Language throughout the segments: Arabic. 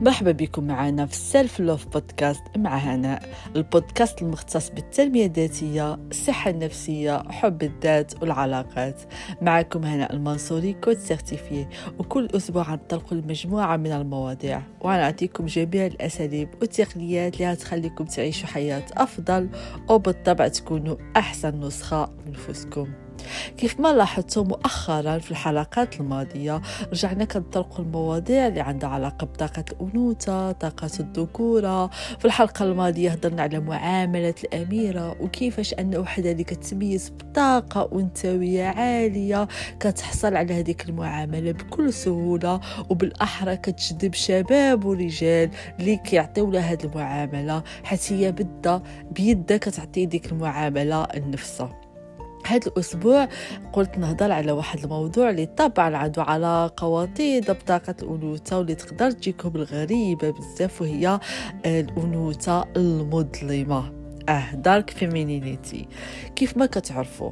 مرحبا بكم معنا في ال self love podcast مع هناء البودكاست المختص بالتنمية الذاتية الصحة النفسية حب الذات والعلاقات. معكم هناء المنصوري coach certifiée وكل أسبوع نطلق مجموعة من المواضيع. ونعطيكم جميع الأساليب والتقنيات اللي تخليكم تعيشوا حياة أفضل وبالطبع تكونوا أحسن نسخة من نفسكم كيف ما لاحظتوا مؤخرا في الحلقات الماضية رجعنا كنطرقوا المواضيع اللي عندها علاقة بطاقة الأنوثة طاقة الذكورة. في الحلقة الماضية هضرنا على معاملة الأميرة وكيفاش أن وحدة اللي كتميز بطاقة أنثوية عالية كتحصل على هذيك المعاملة بكل سهولة وبالأحرى كتجذب شباب ورجال اللي كيعطيو لها هذه المعاملة حيت هي بدها بيدها كتعطي ديك المعاملة النفسها هذا الأسبوع قلت نهضر على واحد الموضوع اللي طبعا عنده علاقة وطيدة بطاقة الأنوثة واللي تقدر تجيكم الغريبة بزاف وهي الأنوثة المظلمة. آه dark femininity كيف ما كتعرفوا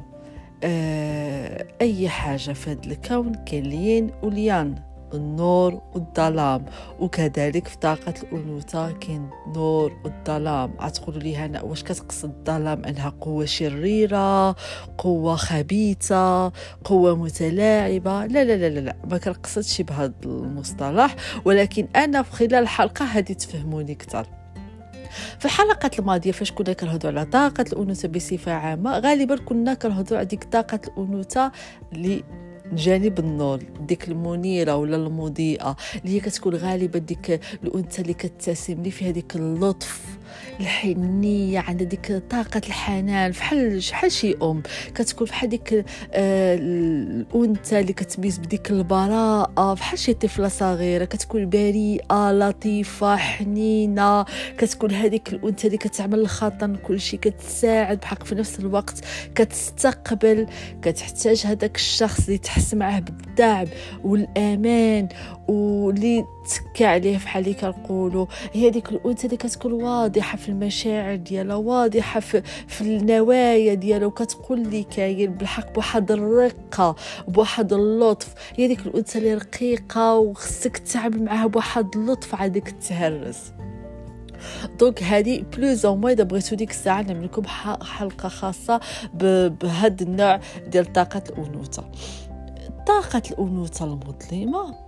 آه أي حاجة في هذا الكون كاين ال yin وال yang. النور والظلام وكذلك في طاقة الأنوثة كاين نور والظلام. غتقولوا لي هناء واش كتقصد الظلام؟ أنها قوة شريرة قوة خبيثة قوة متلاعبة. لا لا لا لا, لا. ما كنقصدش بهذا المصطلح. ولكن أنا في خلال الحلقة هذه تفهموني أكثر. في الحلقات الماضية فاش كنا كنهضروا على طاقة الأنوثة بصفة عامة غالبا كنا كنهضروا على ديك طاقة الأنوثة اللي جانب النور ديك المنيرة ولا المضيئة اللي هي كتكون غالبا ديك الأنثى اللي كتسم لي فيها ديك اللطف. الحنية عندها ديك طاقة الحنان فحال شحال شي أم كتكون فحال ديك آه الأنثى اللي كتميز بديك البراءة فحال شي طفلة صغيرة كتكون بريئة لطيفة حنينة. كتكون هذيك الأنثى اللي كتعمل الخطن كل شيء كتساعد بحق في نفس الوقت كتستقبل كتحتاج هذاك الشخص اللي تحس معاه بالدعم والأمان واللي تكى عليه بحال اللي كنقولوا. هي ديك الأنثى اللي كتكون واضحة في المشاعر ديالها واضحة في, في النوايا ديالها وكتقول لي كاين بالحق بواحد الرقة بواحد اللطف. هي ديك الأنثى اللي رقيقة وخصك تتعامل معها بواحد اللطف عندك تهرس donc هذه plus ou moins بغيتو ديك الساعة نعمل لكم حلقة خاصة بهذا النوع ديال طاقة الأنوثة. طاقة الأنوثة المظلمة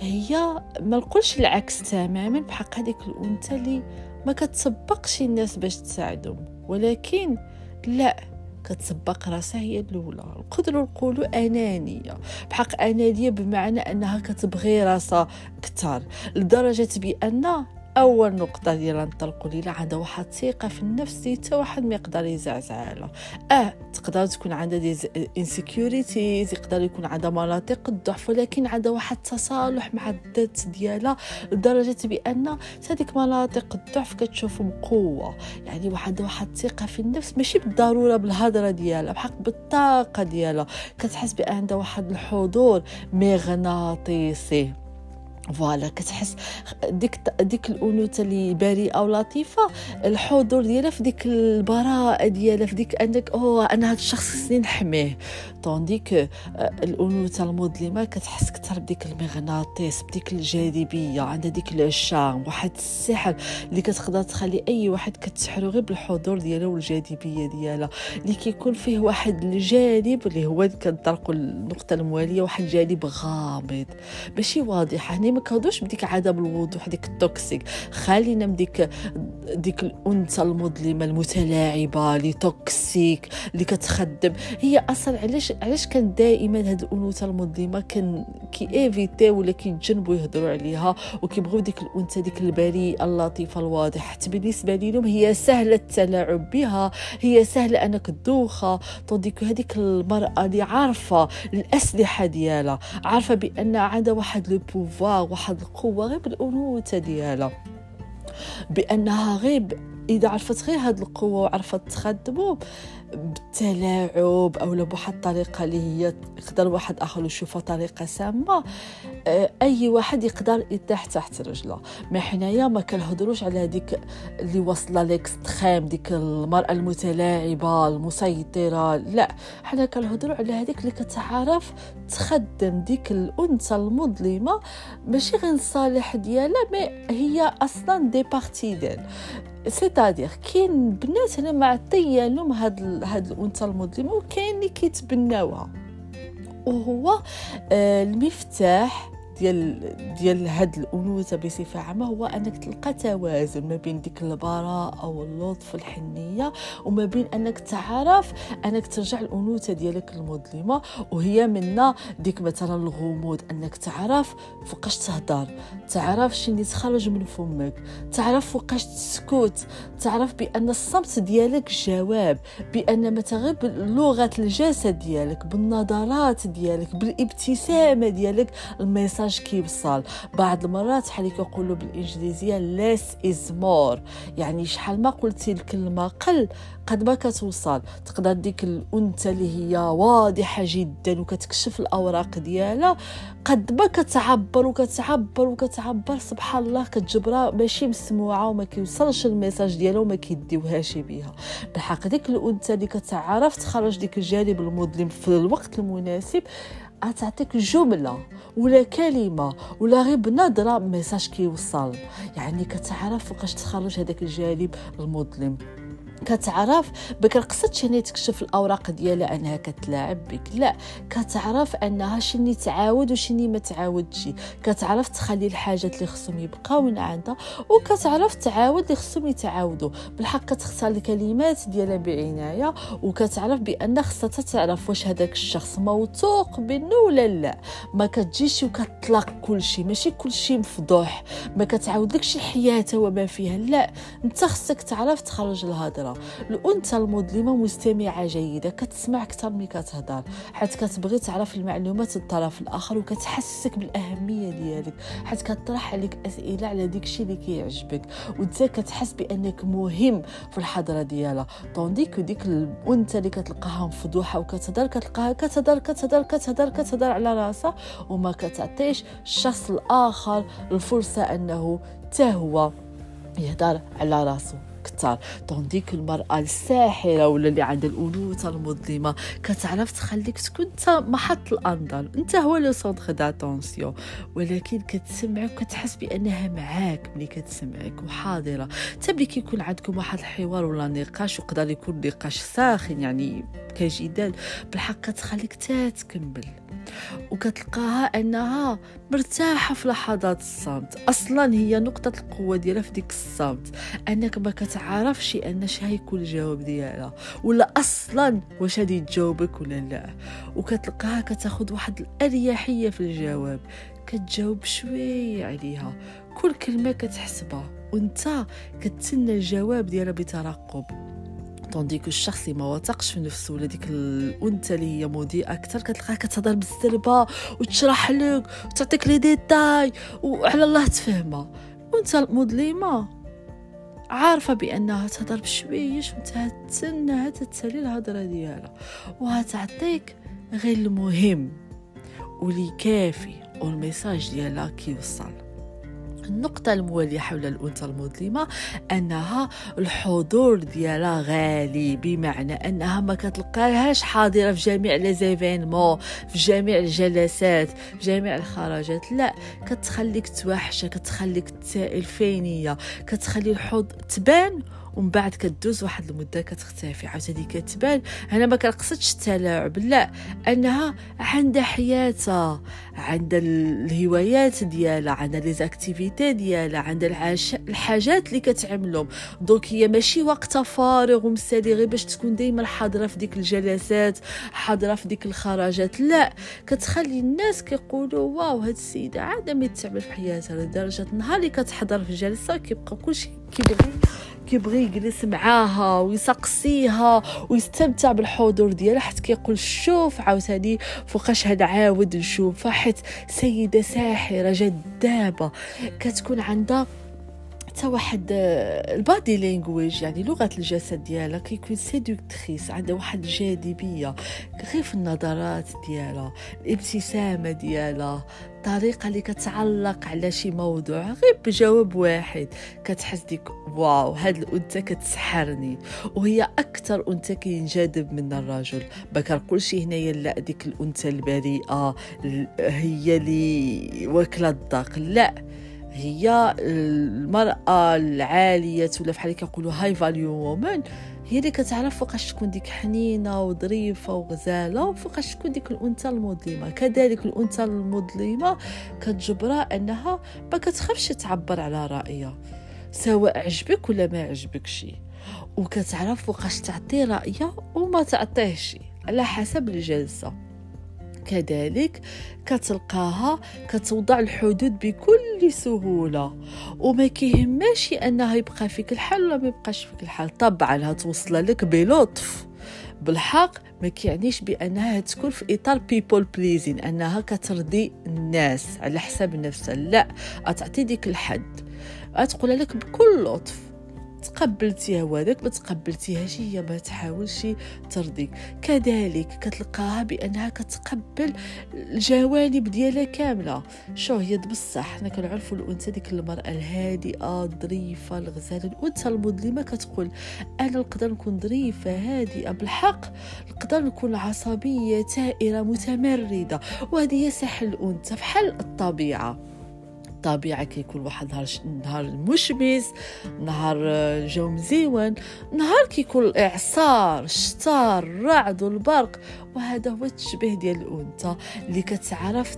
هي ما نقولش العكس تماما بحق هذيك الأنثى اللي ما كتسبقش الناس باش تساعدهم. ولكن لا كتسبق راسها هي الأولى. نقدروا نقولوا أنانية. بحق أنانية بمعنى أنها كتبغي راسها أكثر. لدرجة بأن أول نقطة ديالها نطلقوا ليلى عندها واحد الثقه في النفس حتى واحد ما يقدر يزعزعها لها أه تقدر تكون عندها دي insecurities يقدر يكون عندها مناطق الضعف ولكن عندها واحد التصالح مع الذات ديالها لدرجة بأن هذيك مناطق الضعف كتشوفهم قوة. يعني واحد واحد الثقه في النفس ماشي بالضرورة بالهضره ديالها بحق بالطاقة ديالها. كتحس بأن عندها واحد الحضور مغناطيسي. voilà كتحس ديك ديك الأنوثة اللي بريئة ولطيفة الحضور ديالها في ديك البراءة ديالها في ديك أنك أوه أنا هذا الشخص خصني نحميه. tandis que آه، الانوثه المظلمه كتحس أكثر بديك المغناطيس بديك الجاذبية عندها ديك ال charme واحد السحر اللي كتقدر تخلي أي واحد كتسحرو غير بالحضور ديالها والجاذبية ديالها. اللي كيكون فيه واحد الجانب اللي هو كنطرقوا النقطه الموالية واحد الجانب غامض. ماشي واضح. هنا ما كنهضرش بديك عدم الوضوح ديك ال toxic. خلينا من ديك ديك الأنثى المظلمة المتلاعبة اللي toxic اللي كتخدم. هي أصلا علاش علاش كان دائما هاد الأنوثة المظلمة كان كي éviter ولا كيتجنبوا يهضروا عليها وكيبغيو ديك الأنثى ديك البريئة اللطيفة الواضحة؟ حتى بالنسبة لهم هي سهلة التلاعب بها هي سهلة أنك تدوخها tandis que هذيك المرأة اللي عارفة الأسلحة ديالها عارفة بأن عندها واحد le pouvoir واحد القوة غير بالأنوثة ديالها. بأنها غير إذا عرفت غير هاد القوة وعرفت تخدمو بالتلاعب أو بواحد الطريقة اللي هي يقدر واحد آخر يشوفها طريقة سامة آه، أي واحد يقدر يرتاح تحت رجله. ما حنايا ما كنهضروش على هذيك اللي واصلة ليكستريم ديك المرأة المتلاعبة المسيطرة لا. حنا كنهضروا على هذيك اللي كتعرف تخدم ديك الأنثى المظلمة ماشي غير الصالح ديالها mais هي أصلا des parties ديال c'est-à-dire كاين بنات هنا معطيه لهم هاد هاد الانثى المظلمه وكاين اللي كيتبناوها. وهو آه، المفتاح ديال ديال هاد الأنوثة بصفة عامة هو أنك تلقى توازن ما بين ديك البراءة واللطف الحنية وما بين أنك تعرف أنك ترجع الأنوثة ديالك المظلمة وهي منا ديك مثلا الغموض أنك تعرف فوقاش تهضر تعرف شنو تخرج من فمك تعرف فوقاش تسكت تعرف بأن الصمت ديالك جواب بأن ما تغيب لغة الجسد ديالك بالنظرات ديالك بالابتسامة ديالك ال message ال message كيوصل بعض المرات بحال كيقولوا بالإنجليزية less is more. يعني شحال ما قلتي الكلمة قل قد ما كتوصل. تقدر ديك الأنثى اللي هي واضحة جدا وكتكشف الأوراق ديالها. قد ما كتعبر وكتعبر وكتعبر سبحان الله كتجبرها ماشي مسموعة وما كيوصلش ال message ديالها وما كيديوهاش بها بالحق ديك الأنثى اللي كتعرف تخرج ديك الجانب المظلم في الوقت المناسب غتعطيك جملة ولا كلمة ولا غير بنظره message كيوصل. يعني كتعرف فوقاش تخرج هذاك الجانب المظلم. كتعرف بك قصدش هنا تكشف الأوراق ديالها أنها كتلاعب بك. لا كتعرف أنها شني تعاود وشني ما تعاودش. كتعرف تخلي الحاجات اللي خصهم يبقاو عندها وكتعرف تعاود اللي خصهم يتعاودوا. بالحق كتختار الكلمات ديالها بعناية وكتعرف بأن خصها تعرف واش هذاك الشخص موثوق منه ولا لا. ما كتجيش وكتطلق كل شيء ماشي كل شيء مفضوح. ما كتعاودلكش حياته وما فيها. لا أنت خصك تعرف تخرج الهضرة. الأنثى المظلمة مستمعة جيدة كتسمع أكثر ملي كتهضر. حيت كتبغي تعرف المعلومات الطرف الآخر وكتحسسك بالأهمية ديالك حيت كطرح عليك أسئلة على ديك الشيء اللي كيعجبك وانت كتحس بأنك مهم في الحضرة ديالها. طونديك ديك الأنثى اللي كتلقاها مفضوحه وكتهضر كتلقاها كتهضر كتهضر كتهضر كتهضر على راسها وما كتعطيش الشخص الآخر الفرصة أنه حتى هو يهضر على راسه أكثر. tandis que المرأة الساحرة ولا اللي عندها الأنوثة المظلمة. كتعرف تخليك تكون أنت محط الأنظار. أنت هو le centre d'attention ولكن كتسمعك وكتحس بأنها معاك ملي كتسمعك وحاضرة. حتى ملي كيكون عندكم واحد الحوار ولا نقاش وقدر يكون نقاش ساخن يعني كجدال بالحق كتخليك تكمل وكتلقاها أنها مرتاحة في لحظات الصمت. أصلا هي نقطة القوة ديالها في ديك الصمت. أنك ما كتعرفش أن هيكون الجواب ديالها. ولا أصلا واش غادي تجاوبك ولا لا. وكتلقاها كتاخذ واحد الأريحية في الجواب. كتجاوب شوية عليها. كل كلمة كتحسبها. وأنت كتسنى الجواب ديالها بترقب tandis que الشخص اللي ما واثقش في نفسه ولا ديك الأنثى اللي هي مضيئه أكثر كتلقاها كتهضر بالسربه وتشرح لك وتعطيك les détails وعلى الله تفهمها. والأنثى المظلمة عارفة بأنها تهضر بشويش وانت تسنى تتسالي الهضرة ديالها. وهتعطيك غير المهم واللي كافي وال message ديالها كيوصل. النقطة الموالية حول الأنثى المظلمة أنها الحضور ديالها غالي بمعنى أنها ما كتلقاهاش حاضرة في جميع ليزيفينمون في جميع الجلسات في جميع الخرجات لا كتخليك توحشة كتخليك تسائل فينية كتخلي الحوض تبان ومن بعد كدوز واحد المدة كتختفي. عاوتاني كتبان أنا ما كنقصدش التلاعب لا أنها عندها حياتها عندها الهوايات ديالها عندها les activités ديالها عندها الحاجات اللي كتعملهم. donc هي ماشي وقت فارغ ومسالي غير باش تكون دائما حاضرة في ديك الجلسات حاضرة في ديك الخرجات لا كتخلي الناس كيقولوا wow هاد السيدة عاده ما تعمل في حياتها لدرجة نهار اللي كتحضر في جلسة كيبقى كلشي كيبغي كيبغي يجلس معاها ويسقسيها ويستمتع بالحضور ديالها حتى كيقول شوف عاوتاني فوقاش هاد عاود نشوف حيت سيدة ساحرة جذابة. كتكون عندها حتى واحد آه، ال body language يعني لغة الجسد ديالها كيكون séductrice عندها واحد الجاذبية غير في النظرات ديالها الابتسامة ديالها. الطريقة اللي كتعلق على شي موضوع غير بجواب واحد كتحس ديك wow هاد الأنثى كتسحرني. وهي أكثر أنثى كينجذب من الرجل. بكنقول شي هنايا لا ديك الأنثى البريئة هي اللي واكلة الضاق لا هي المرأة العالية ولا بحال كنقولوا هاي فاليو وومن هي اللي كتعرف فوقاش تكون ديك حنينة وظريفة وغزالة وفوقاش تكون ديك الأنثى المظلمة. كذلك الأنثى المظلمة كتجبرها أنها ما كتخافش تعبر على رأيها سواء عجبك ولا ما عجبكش. وكتعرف فوقاش تعطي رأيها وما تعطيهش على حسب الجلسة. كذلك كتلقاها كتوضع الحدود بكل سهولة. وما كيهماش أنها يبقى فيك الحال ولا ما يبقاش فيك الحال طبعا هتوصل لك بلطف. بالحق ما كيعنيش بأنها تكون في إطار بيبول بليزين أنها كترضي الناس على حساب نفسها. لا أتعطي ديك الحد. أتقول لك بكل لطف. تقبلتيها وهذاك ما تقبلتيهاش هي ما تحاولش ترضيك. كذلك كتلقاها بأنها كتقبل الجوانب ديالها كاملة. شو هي بصح حنا كنعرفوا الأنثى ديك المرأة الهادئة الظريفه الغزالة. الأنثى المظلمة كتقول أنا نقدر نكون ظريفة هادئة بالحق نقدر نكون عصبية ثائره متمردة. وهذه هي سحر الأنثى بحال الطبيعة. الطبيعه كيكون واحد نهار نهار مشمس نهار آه، جو مزيون نهار كيكون الاعصار الشتاء الرعد والبرق وهذا هو التشبيه ديال الأنثى اللي كتعرف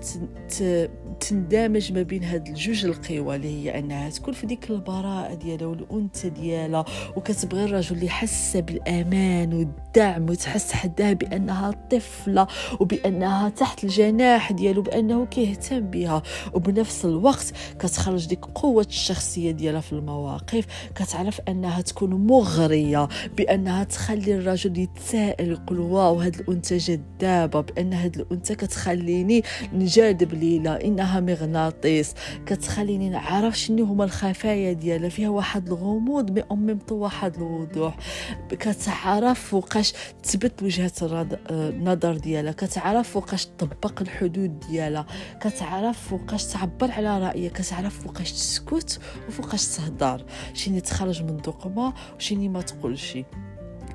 تندمج ما بين هاد الجوج القوى اللي هي أنها تكون في ديك البراءة ديالها والأنثى ديالها وكتبغي الرجل اللي يحس بالأمان والدعم وتحس حداه بأنها طفلة وبأنها تحت الجناح ديالو بأنه كيهتم بها وبنفس الوقت كتخرج ديك قوة الشخصية ديالها في المواقف كتعرف أنها تكون مغرية بأنها تخلي الرجل يتساءل واو هاد الأنثى جذابه بأن هاد الأنثى كتخليني نجاذب ليلى إنها مغناطيس. كتخليني نعرف شنو هما الخفايا ديالها فيها واحد الغموض مي ام واحد الوضوح. كتعرف فوقاش تثبت وجهة النظر ديالها. كتعرف فوقاش تطبق الحدود ديالها. كتعرف فوقاش تعبر على رأيها. كتعرف فوقاش تسكت وفوقاش تهضر شيني تخرج من دوقما وشيني ما تقولش.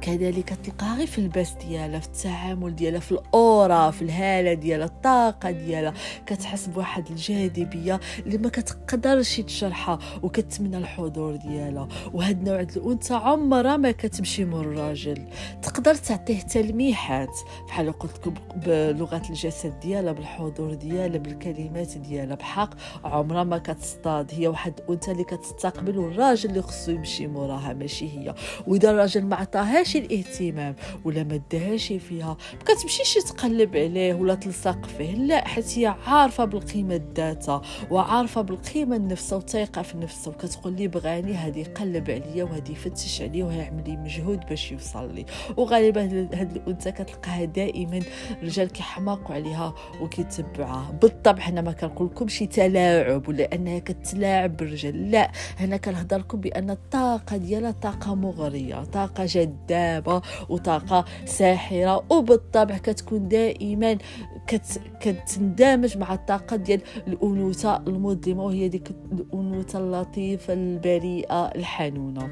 كذلك تلقاها غير في اللباس ديالها في التعامل ديالها في الأورا في الهالة ديالها الطاقة ديالها. كتحس بواحد الجاذبية اللي ما كتقدرش تشرحها وكتمنى الحضور ديالها. وهاد النوع الأنثى عمرها ما كتمشي من الراجل. تقدر تعطيه تلميحات بحال قلت لكم بلغة الجسد ديالها بالحضور ديالها بالكلمات ديالها بحق. عمرها ما كتصطاد. هي واحد الأنثى اللي كتستقبل والراجل اللي خصو يمشي موراها ماشي هي. وإذا الراجل ما عطاهاش الاهتمام ولا ما داهاش فيها. ما كتمشيش تقلب عليه ولا تلصق فيه. لا حيت هي عارفة بالقيمة الذاتها وعارفة بالقيمة النفسها وثايقه في نفسها وكتقول لي بغاني هادي يقلب عليا وهادي يفتش عليا ويعمل لي مجهود باش يوصل لي. وغالبا هاد الأنثى كتلقاها دائما الرجال كيحماقوا عليها وكيتبعوها بالطبع هنا ما كنقول لكم شي تلاعب ولا أنها كتلاعب بالرجال لا هنا كنهضر لكم بأن الطاقة ديالها طاقة مغرية طاقة جادة جذابة وطاقة ساحرة وبالطبع كتكون دائما كت كتندمج مع الطاقة ديال الأنوثة المظلمة وهي ديك الأنوثة اللطيفة البريئة الحنونة.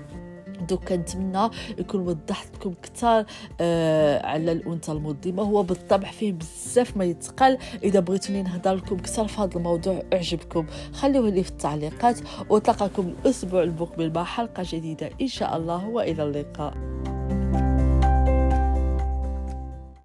دوك كنتمنى يكون وضحت لكم كثار آه على الانثى المظلمة. هو بالطبع فيه بزاف ما يتقال. إذا بغيتوني نهضر لكم كثر في هذا الموضوع اعجبكم خلوه لي في التعليقات. وتلقاكم الأسبوع المقبل مع حلقة جديدة إن شاء الله وإلى اللقاء.